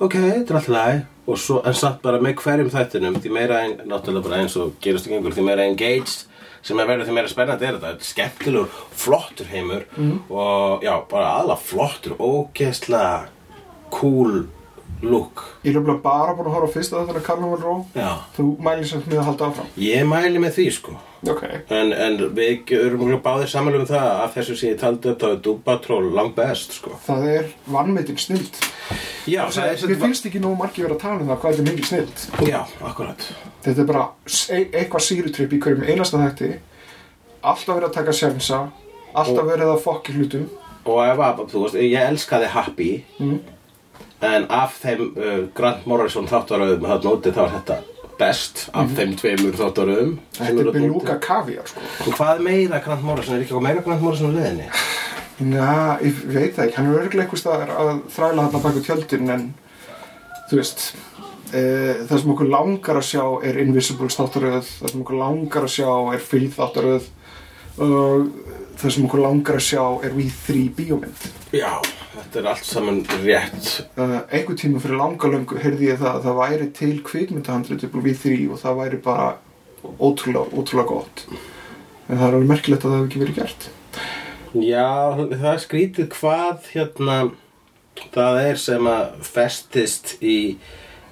Ok, þetta er alltaf læg Og svo, en satt bara með hverjum þættinum Því meira, en, náttúrulega bara eins og gerist í gengur Því meira engaged sem er verið því meira spennandi er þetta Þetta er skemmtilegur, flottur heimur Mhm. Og já, bara aðla flottur Ógeðslega cool look. Ég er nefnilega bara búin að horfa á fyrsta þetta Carnival Row Já, Þú mælir samt með að halda áfram. Ég mæli með því sko. Ok. En, en við erum mjög báðir samanlega um það að þessu sem ég taldi upp þá er Dúbatról langt best sko. Það er vannmeitin snild. Já, það er Mér finnst ekki nógu margir vera að tala um það hvað er mikil snild. Já, akkurat. Þetta er bara e eitthvað sírutripp í hverjum einasta þætti. Alltaf verið að taka sjensa Alltaf verið að fokki hlutum. Og ef að, þú veist, ég elskaði Happy. Mm. En af þeim uh, Grant Morrison þáttaröðum þarna úti þá er þetta best. Af þeim tveimur þáttaröðum Þetta er beluga kaviar sko. Hvað meira Grant Morrison? Er ekki eitthvað meira Grant Morrison á leðinni? Já, ég veit það ekki, hann er örglega einhvers staðar að þræla hann að baka tjöldin en þú veist e, það sem okkur langar að sjá er Invisible þáttaröð, það sem okkur langar að sjá er Filth þáttaröð og það sem okkur langar að sjá er We 3 bíómynd. Já, þetta er allt saman rétt. Uh, einhver tíma fyrir langa löngu heyrði ég það að það væri til á We 3 og það væri bara ótrúlega, ótrúlega gott. En það er alveg merkilegt að það hef ekki verið gert. Já, það er skrítið hvað hérna það er sem að festist í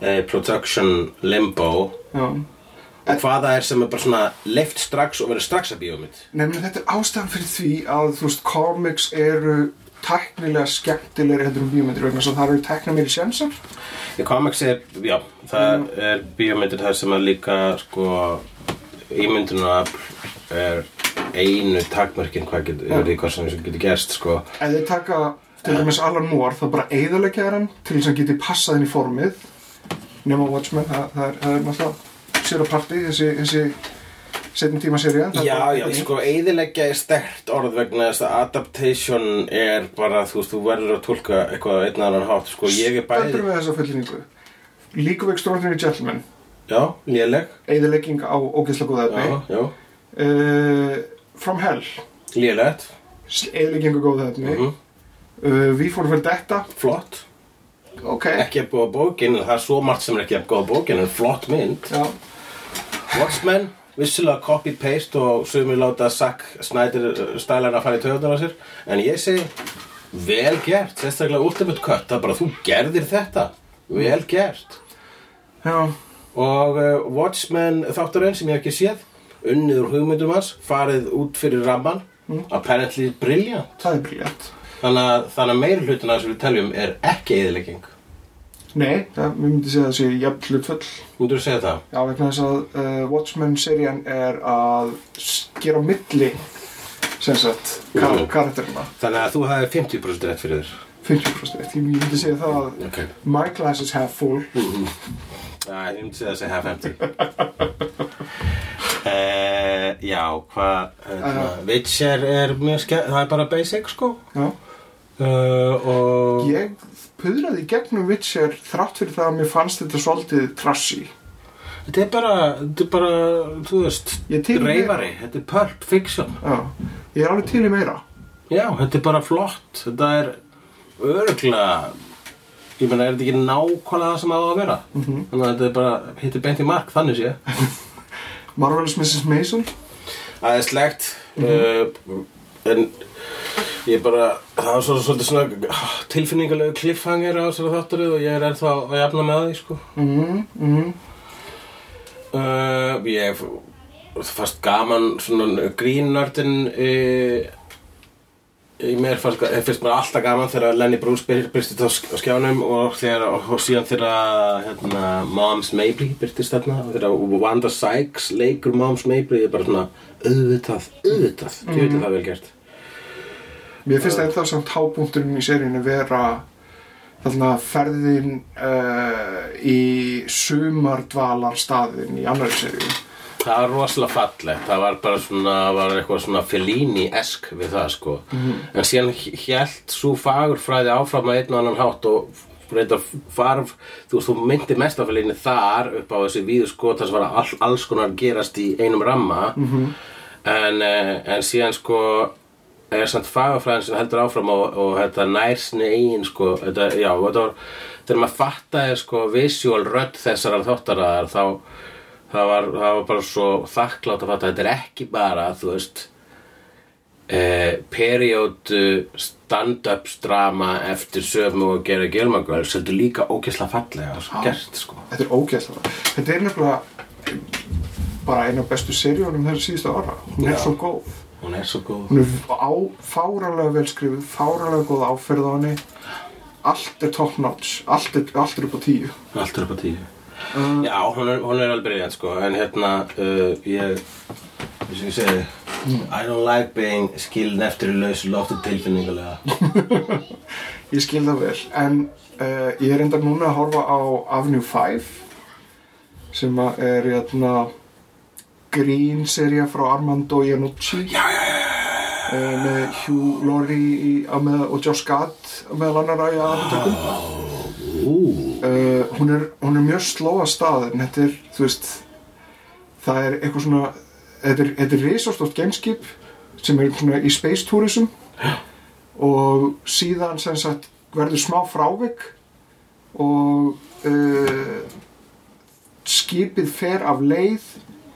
eh, production limbo. Já. Og hvað það er sem er bara svona leift strax og verið strax að bíómynd. Nefnir þetta er ástæðan fyrir því að þú veist, comics eru tæknilega skemmtilegri heldur um bíómyndir vegna þess að það eru tækna meiri sjensar Í comics er, já, það er bíómyndir það sem að líka sko ímyndunarafl er einu takmörkin hvað getur, því hvað sem getur gerst sko. Ef þeir taka til dæmis Alan Moore þá bara eigðalegja hann til þess að geti passað inn í formið. Nema Watchmen, það, það, er, er sér að parti þessi, þessi setjum tíma serið Já, já, sko, eiðileggja er stert orð vegna þess að adaptation er bara, þú veist, þú verður að tólka eitthvað einn annan hátt, sko, ég er bæði Stöndur við þessa fullningu Líku stórnir í Gentleman. Já, léleg. Eigðalegging á ógeðslega góða Já, efni. Já, uh, From Hell. Lélegt. Eigðalegging á góða efni. Mhm. uh, We for Vendetta Flott. Ok, Ekki að búa bókin, það er svo margt sem er ekki að búa bókin en flott mynd. Já. Watchmen, vissilega copy-paste og sumir láta Zack Snyder stælana að fara í töðunar á sér. En ég segi, vel gert. Sérstaklega Ultimate Cut, það er bara þú gerðir þetta, vel gert. Já, og uh, Watchmen þátturinn sem ég hef ekki séð unnið úr hugmyndum hans farið út fyrir ramman apparently brilliant. Þannig að, þannig að meiri hlutina sem við teljum er ekki eðilegging Nei, það, mér myndi segja að það sé jafn hlutföll. Myndur þú segja það? Já, vegna þess að uh, Watchmen-serían er að gera milli, sem sagt, kar karakterina. Þannig að þú hafði 50% rétt fyrir þér 50% rétt. Ég myndi segja það að Ok my glass is half full. Já, ég myndi segja þessi half empty uh, Já, hvað uh, Witcher er mjög skemmt Það er bara basic, sko Já. uh, Og Ég puðraði gegnum Witcher þrátt fyrir það að mér fannst þetta svolítið trashy. Þetta er bara, þetta er bara, þú veist Ég er Reyfari, þetta er pulp fiction Já, ég er alveg til í meira. Já, þetta er bara flott Þetta er örgla Ég meina, er þetta ekki nákvæmlega það sem á að vera Mhm. Þannig að þetta er bara hittir beint í mark, þannig sé Marvelous Mrs. Mason. aðeinslegt uh, en ég bara það var svo, svolítið svona ah, tilfinningalegu cliffhanger á þessari þátturinn og ég er ennþá að jafna með því sko. Mm -hmm. uh, ég fast gaman svona grínördin uh, í mér fannst, fyrst mér alltaf gaman þegar Lenny Bruce byr, byrstist á sk- á skjánum og, þegar, og síðan þegar hérna, Moms Mabley byrstist þarna og þegar Wanda Sykes leikur Moms Mabley ég er bara svona auðvitað, auðvitað mm. ég veit að það vel gert Mér finnst þetta samt hábúnturinn í seríunni vera þarna ferðin uh, í sumardvalar staðin í annari seríu. það var rosalega fallegt. Það var bara svona, var eitthvað svona Fellini-esk við það sko. En síðan hélt svo fagurfræði áfram að einn og annan hátt og reyndar farf, þú veist, þú myndi mest af Fellini þar upp á þessi víðu sko þar sem var all, alls konar gerast í einum ramma. -hmm. en, eh, en síðan sko er samt fagurfræðin sem heldur áfram og, og þetta nærsni eigin sko, þetta, já, þetta var þegar maður fattaði sko visual rödd þessarar þáttaraðar þá það var, það var bara svo þakklátt að fatta þetta er ekki bara, þú veist eh, period stand-ups drama eftir söfum og gera Gilmore Girls þetta er líka ógeðslega fallega svo gert sko Þetta er ógæslega. Þetta er nefnilega bara eina af bestu seríunum þessu síðustu ára. Hún er svo góð. Hún er svo góð. Hún er fáralega velskrifuð, fáralega góð áferð á henni. Allt er top notch, allt er, allt er upp á tíu. allt er upp á tíu. Já, hún er, hún er alveg brilliant sko. En hérna, uh, ég þess að ég segi I don't like being skilin eftir í lausu loftu tilfinningulega Ég skil það vel, en uh, ég er enda núna að horfa á Avenue 5 sem er jæna, grín serja frá Armando Iannucci. Já, já. Uh, með Hugh Laurie í, á með, og Josh Gad meðal annara í aðaltökum Ú, uh, hún, er, er mjög sló að stað en þetta er, þú veist það er eitthvað svona þetta er, risastórt gameskip sem er svona í space tourism. Og síðan sem sagt verður smá frávik og uh, skipið fer af leið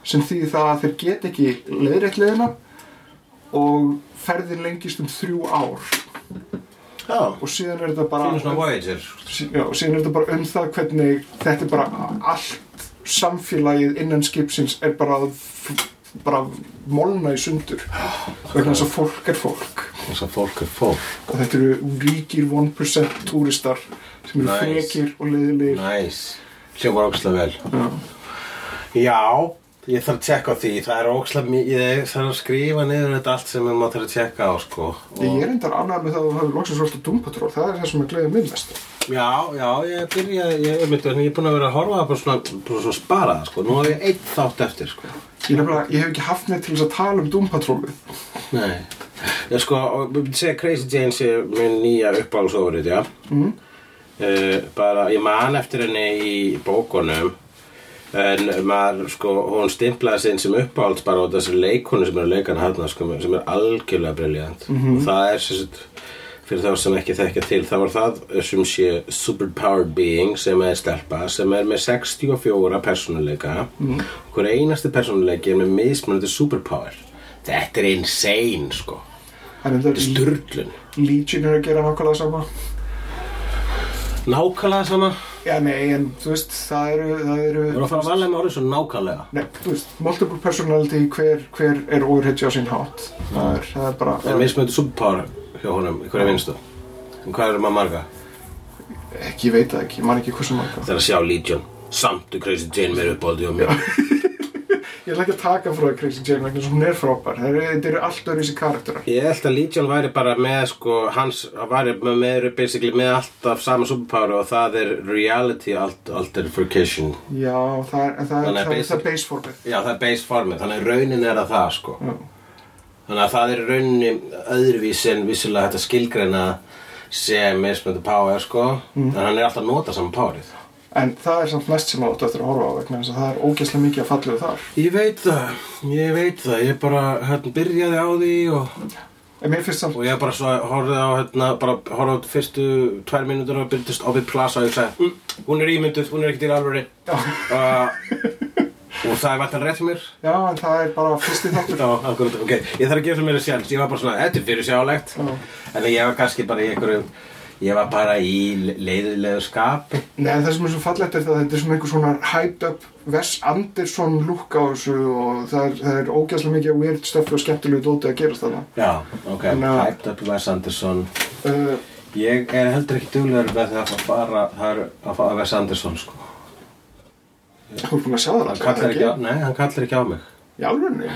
sem þýðir það að þeir get ekki leiðrétt leiðina og ferðin lengist um þrjú ár. Já, og síðan er þetta bara sí- já, og síðan er þetta bara um það hvernig þetta er bara allt samfélagið innan skipsins er bara bara molna í sundur vegna þess að fólk er fólk. Þess að fólk er fólk. Og þetta eru ríkir 1% túristar sem eru Nice. frekir og leiðilegir. Næs, hljómar ógslag vel. Já. Já, ég þarf að tjekka á því Það er ógslag mikið, ég þarf að skrifa niður þetta allt sem ég má þarf að tjekka á sko. ég er endar annað með það að þú hefur loksins svolítið Doom Patrol það er það sem er gleðið minn mest Já, já, ég byrja ég, ég, myndi, ég er búin að vera að horfa það bara svona, bara svona sparað sko. Nú hef ég einn þátt eftir sko. ég, nefnilega, ég hef ekki haft neitt til þess að tala um Doom Patrolið Nei Ég sko, segja Crazy Jane sé minn nýja uppáhaldsofrið, já mm. Bara, ég man eftir henni í bókunum En maður, sko, hún stimplaði sinn sem uppáhalds bara á þessi leikonu sem er að leika hann sko, sem er algjörlega briljant. Og það er sagt fyrir þá sem ekki þekkja til, það var það sem sé superpowered being sem er stelpa, sem er með 64 persónuleika. Mm. hver einasti persónuleiki er með mismunandi superpower. Þetta er insane, sko. Þetta er sturlun. Legion er að gera nákvæmlega sama. Nákvæmlega sama já nei en þú veist það eru það eru Þú erum að fara að valja með orðið svo nákvæmlega. Nei, þú veist, multiple personality, hver, hver er overheadja á sinn hátt? Það er, það er bara Það er mismöndi superpower hjá honum í hverja vinstu En hvað eru maður marga? ekki, ég veit það ekki, ég man ekki hversu marga. Þegar að sjá Legion Samt og Crazy Jane mér uppáldi og mér Ég ætla ekki að taka frá Crazy Jane vegna að hún er frábær. Þetta eru allt öðru þessi karakterar Ég held að Legion væri bara með sko, hans væri með, með með alltaf sama superpower og það er reality alt alterfication. Já, það er, það er, Þannig að það er, er base formið. Já, það er base formið, þannig að raunin er að það sko. Já. Þannig að það er í rauninni öðruvísi en vissulega þetta skilgreina sem mismunandi power sko. Mm. en hann er alltaf að nota saman powerið En það er samt mest sem áttu eftir að horfa á vegna þess að það er ógeðslega mikið að fallegu þar. Ég veit það, ég veit það, ég bara hérna byrjaði á því og, og ég bara svo horfði á hérna, bara horfði á fyrstu tvær mínútur og byrjast á við plasa og ég sagði, mm, hún er ímynduð, hún er ekkert í alvöri uh, og það er vatn rétt mér. Já, en það er bara fyrsti þáttur. Já, ok, ég þarf að gefa það mér að sjálf ég var bara svona, þetta er fyrir sjálegt Já. en ég var kannski bara í einhverju ég var bara í le- leiðilegu skapi. Nei, það sem er svo fallegt er það að þetta er svona einhver svona hyped up Wes Anderson look á þessu og það er, það er ógeðslega mikið weird stöffi og skemmtilegu dóti að gerast þarna. Já, ok, Þannig að- hyped up Wes Anderson. Uh, Ég er heldur ekki duglegur með það að fara er að fara Wes Anderson sko. Þú er búin að sjá það hann kallar ekki? á, nei, hann kallar ekki á mig. Í alvörni,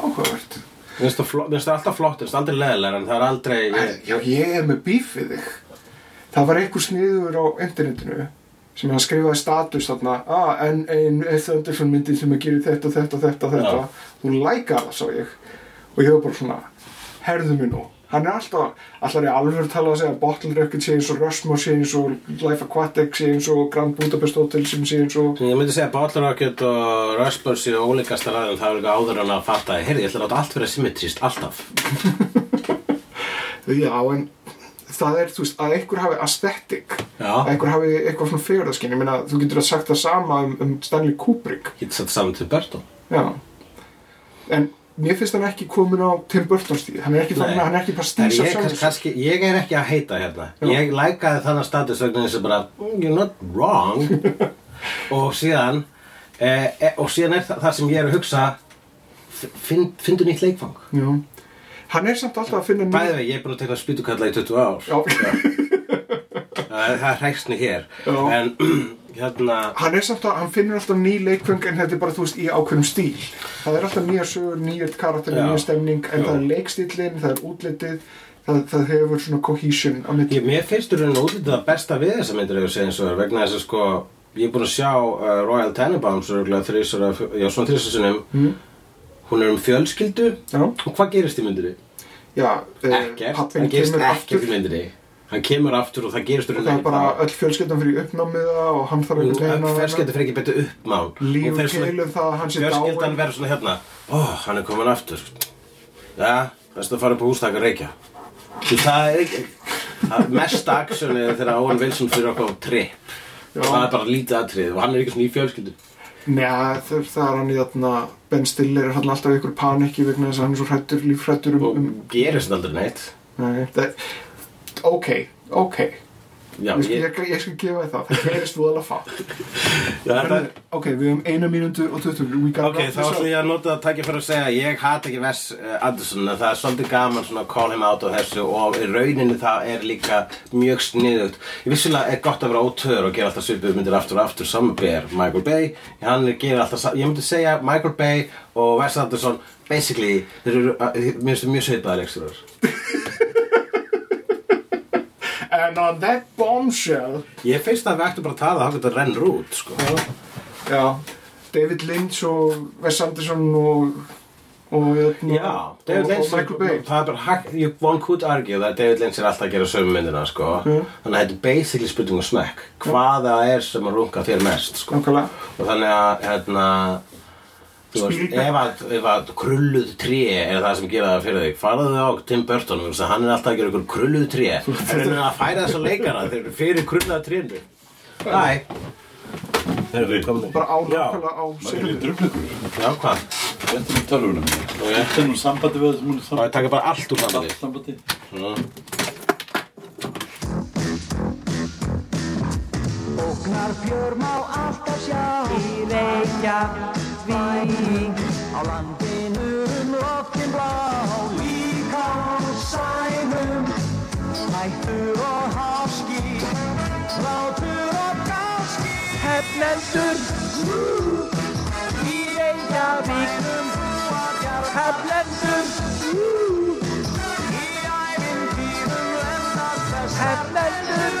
áhugavert. Mér finnst það alltaf flott, mér finnst það aldrei leðilegar en það er aldrei ég, Já, ég er með bíf við þig Það var einhver sniður á internetinu sem hann skrifaði status þarna. Ah, en ein Eith Anderson myndi sem að gera þetta, þetta, þetta, þetta. Já. þú lækar það, sá ég. Og ég var bara svona, herðu mig nú. Hann er alltaf, alltaf er alveg að segja að Bottle Rocket sé eins og Rushmore sé eins og Life Aquatic sé eins og Grand Budapest Hotel sem sé eins og Ég myndi segja að Bottle Rocket og Rushbird séu ólíkasta ræðum það er líka áður en að fatta Heyrði, ég ætla að láta allt vera symmetrist, alltaf. Já, en það er, þú veist, að einhver hafi aesthetic Já. að einhver hafi eitthvað svona fegurðaskinn ég meina, þú getur að sagt það sama um, um Stanley Kubrick. Getur satt saman til Burton. Já. En mér finnst hann ekki komin á Tim Burton stíð Hann er ekki, Nei. þannig, hann er ekki bara En stísa ég, sjálfur kannski, ég er ekki að heita hérna. Já. Ég lækaði þannig status vegna þess að bara "Mm, You're not wrong. Og síðan e, e, Og síðan er það, það sem ég er að hugsa finn, Findu nýtt leikfang. Já Hann er samt alltaf að finna Bæði vegi, ég er búin að tekna spýtukalla í 20 ár Það, það er hræksni hér Já. En hérna hann er samt að, hann finnur alltaf ný leikfeng En þetta er bara, þú veist, í ákveðnum stíl Það er alltaf nýja sögur, nýjir karakter. Nýja stemning, en Já. það er leikstílinn Það er útlitið Það, það hefur svona cohesion á Ég, mér finnst þú raun og útlítið að besta við þessa myndir ef ég segja eins og er vegna þess að sko ég er búin að sjá uh, Royal Tenenbaums eða- já svona þrísarsunum Mm. Hún er um fjölskyldu. Já, og hvað gerist í myndinni? já eh, Ekkert, það gerist ekkert í myndinni. Hann kemur aftur og það gerist og það er bara öll fjölskyldan fyrir uppnámiða og hann þarf veginn að fjölskyldu fyrir ekki betur uppmán svona- dáin verður svona hérna. Ó, hann er komin aftur. Já, það er að fara upp á hústak að reykja. Því það er ekki það er mesta aksjónið þegar Owen Wilson fyrir okkur á tripp Já. það er bara lítið atrið og hann er ekki svona í fjölskyldu Njá, það er hann í þarna Ben Stiller er hann alltaf í ykkur panikki vegna þess að hann er svo hrættur, lífhrættur um, og um gerist aldrei neitt. Nei, það, ok, ok já, ég, ég, ég, ég skal gefa það, það gerist voðalega fátt. Já, það, ok, við höfum eina mínútu og 20 we gotta Ok, þá ætlum ég að nota að takja fyrir að segja ég hata ekki Wes eh, Anderson en það er svolítið gaman svona að call him out á þessu og rauninni það er líka mjög sniðugt. Ég vissulega er gott að vera ótöður og gera alltaf svipuð myndir aftur og aftur. Saman ber Michael Bay, hann gera alltaf ég myndi segja Michael Bay og Wes Anderson basically, þeir eru eh, þeir mjög svipaði leiksturar. and on that bombshell Ég finnst að við ættum bara að tala að þetta rennur út sko. já, David Lynch og Wes Anderson og og, hérna, Já, David og, Lynch og Michael Bay Það er bara, hægt- you- one could argue that David Lynch er alltaf að gera sömu myndina sko. Þannig að þetta er basically spurning um smekk Hvaða er sem að runga þér mest sko. Nákvæmlega. Og þannig að hérna Þú veist, ef að, ef að krulluð tré er það sem gera það fyrir þig faraðu á Tim Burton vegna þess að hann er alltaf að gera ykkur krulluð tré. Það er að færa þess að leikara þeir eru fyrir krulluða trénu. Næ Þeir eru komin bara á nákvæmlega á dröfleikur. já hvað? Þetta er tölvunum. Ok. Þetta er nú sambandi við það taka bara allt úr sambandi? sambandi. Ógnarfjör má alltaf sjá í svíning á landinu um loftin blá líka á sænum. Hættur og háski látur og gáski. Hefnendur í Reykjavíkum hefnendur í æfintýrum hefnendur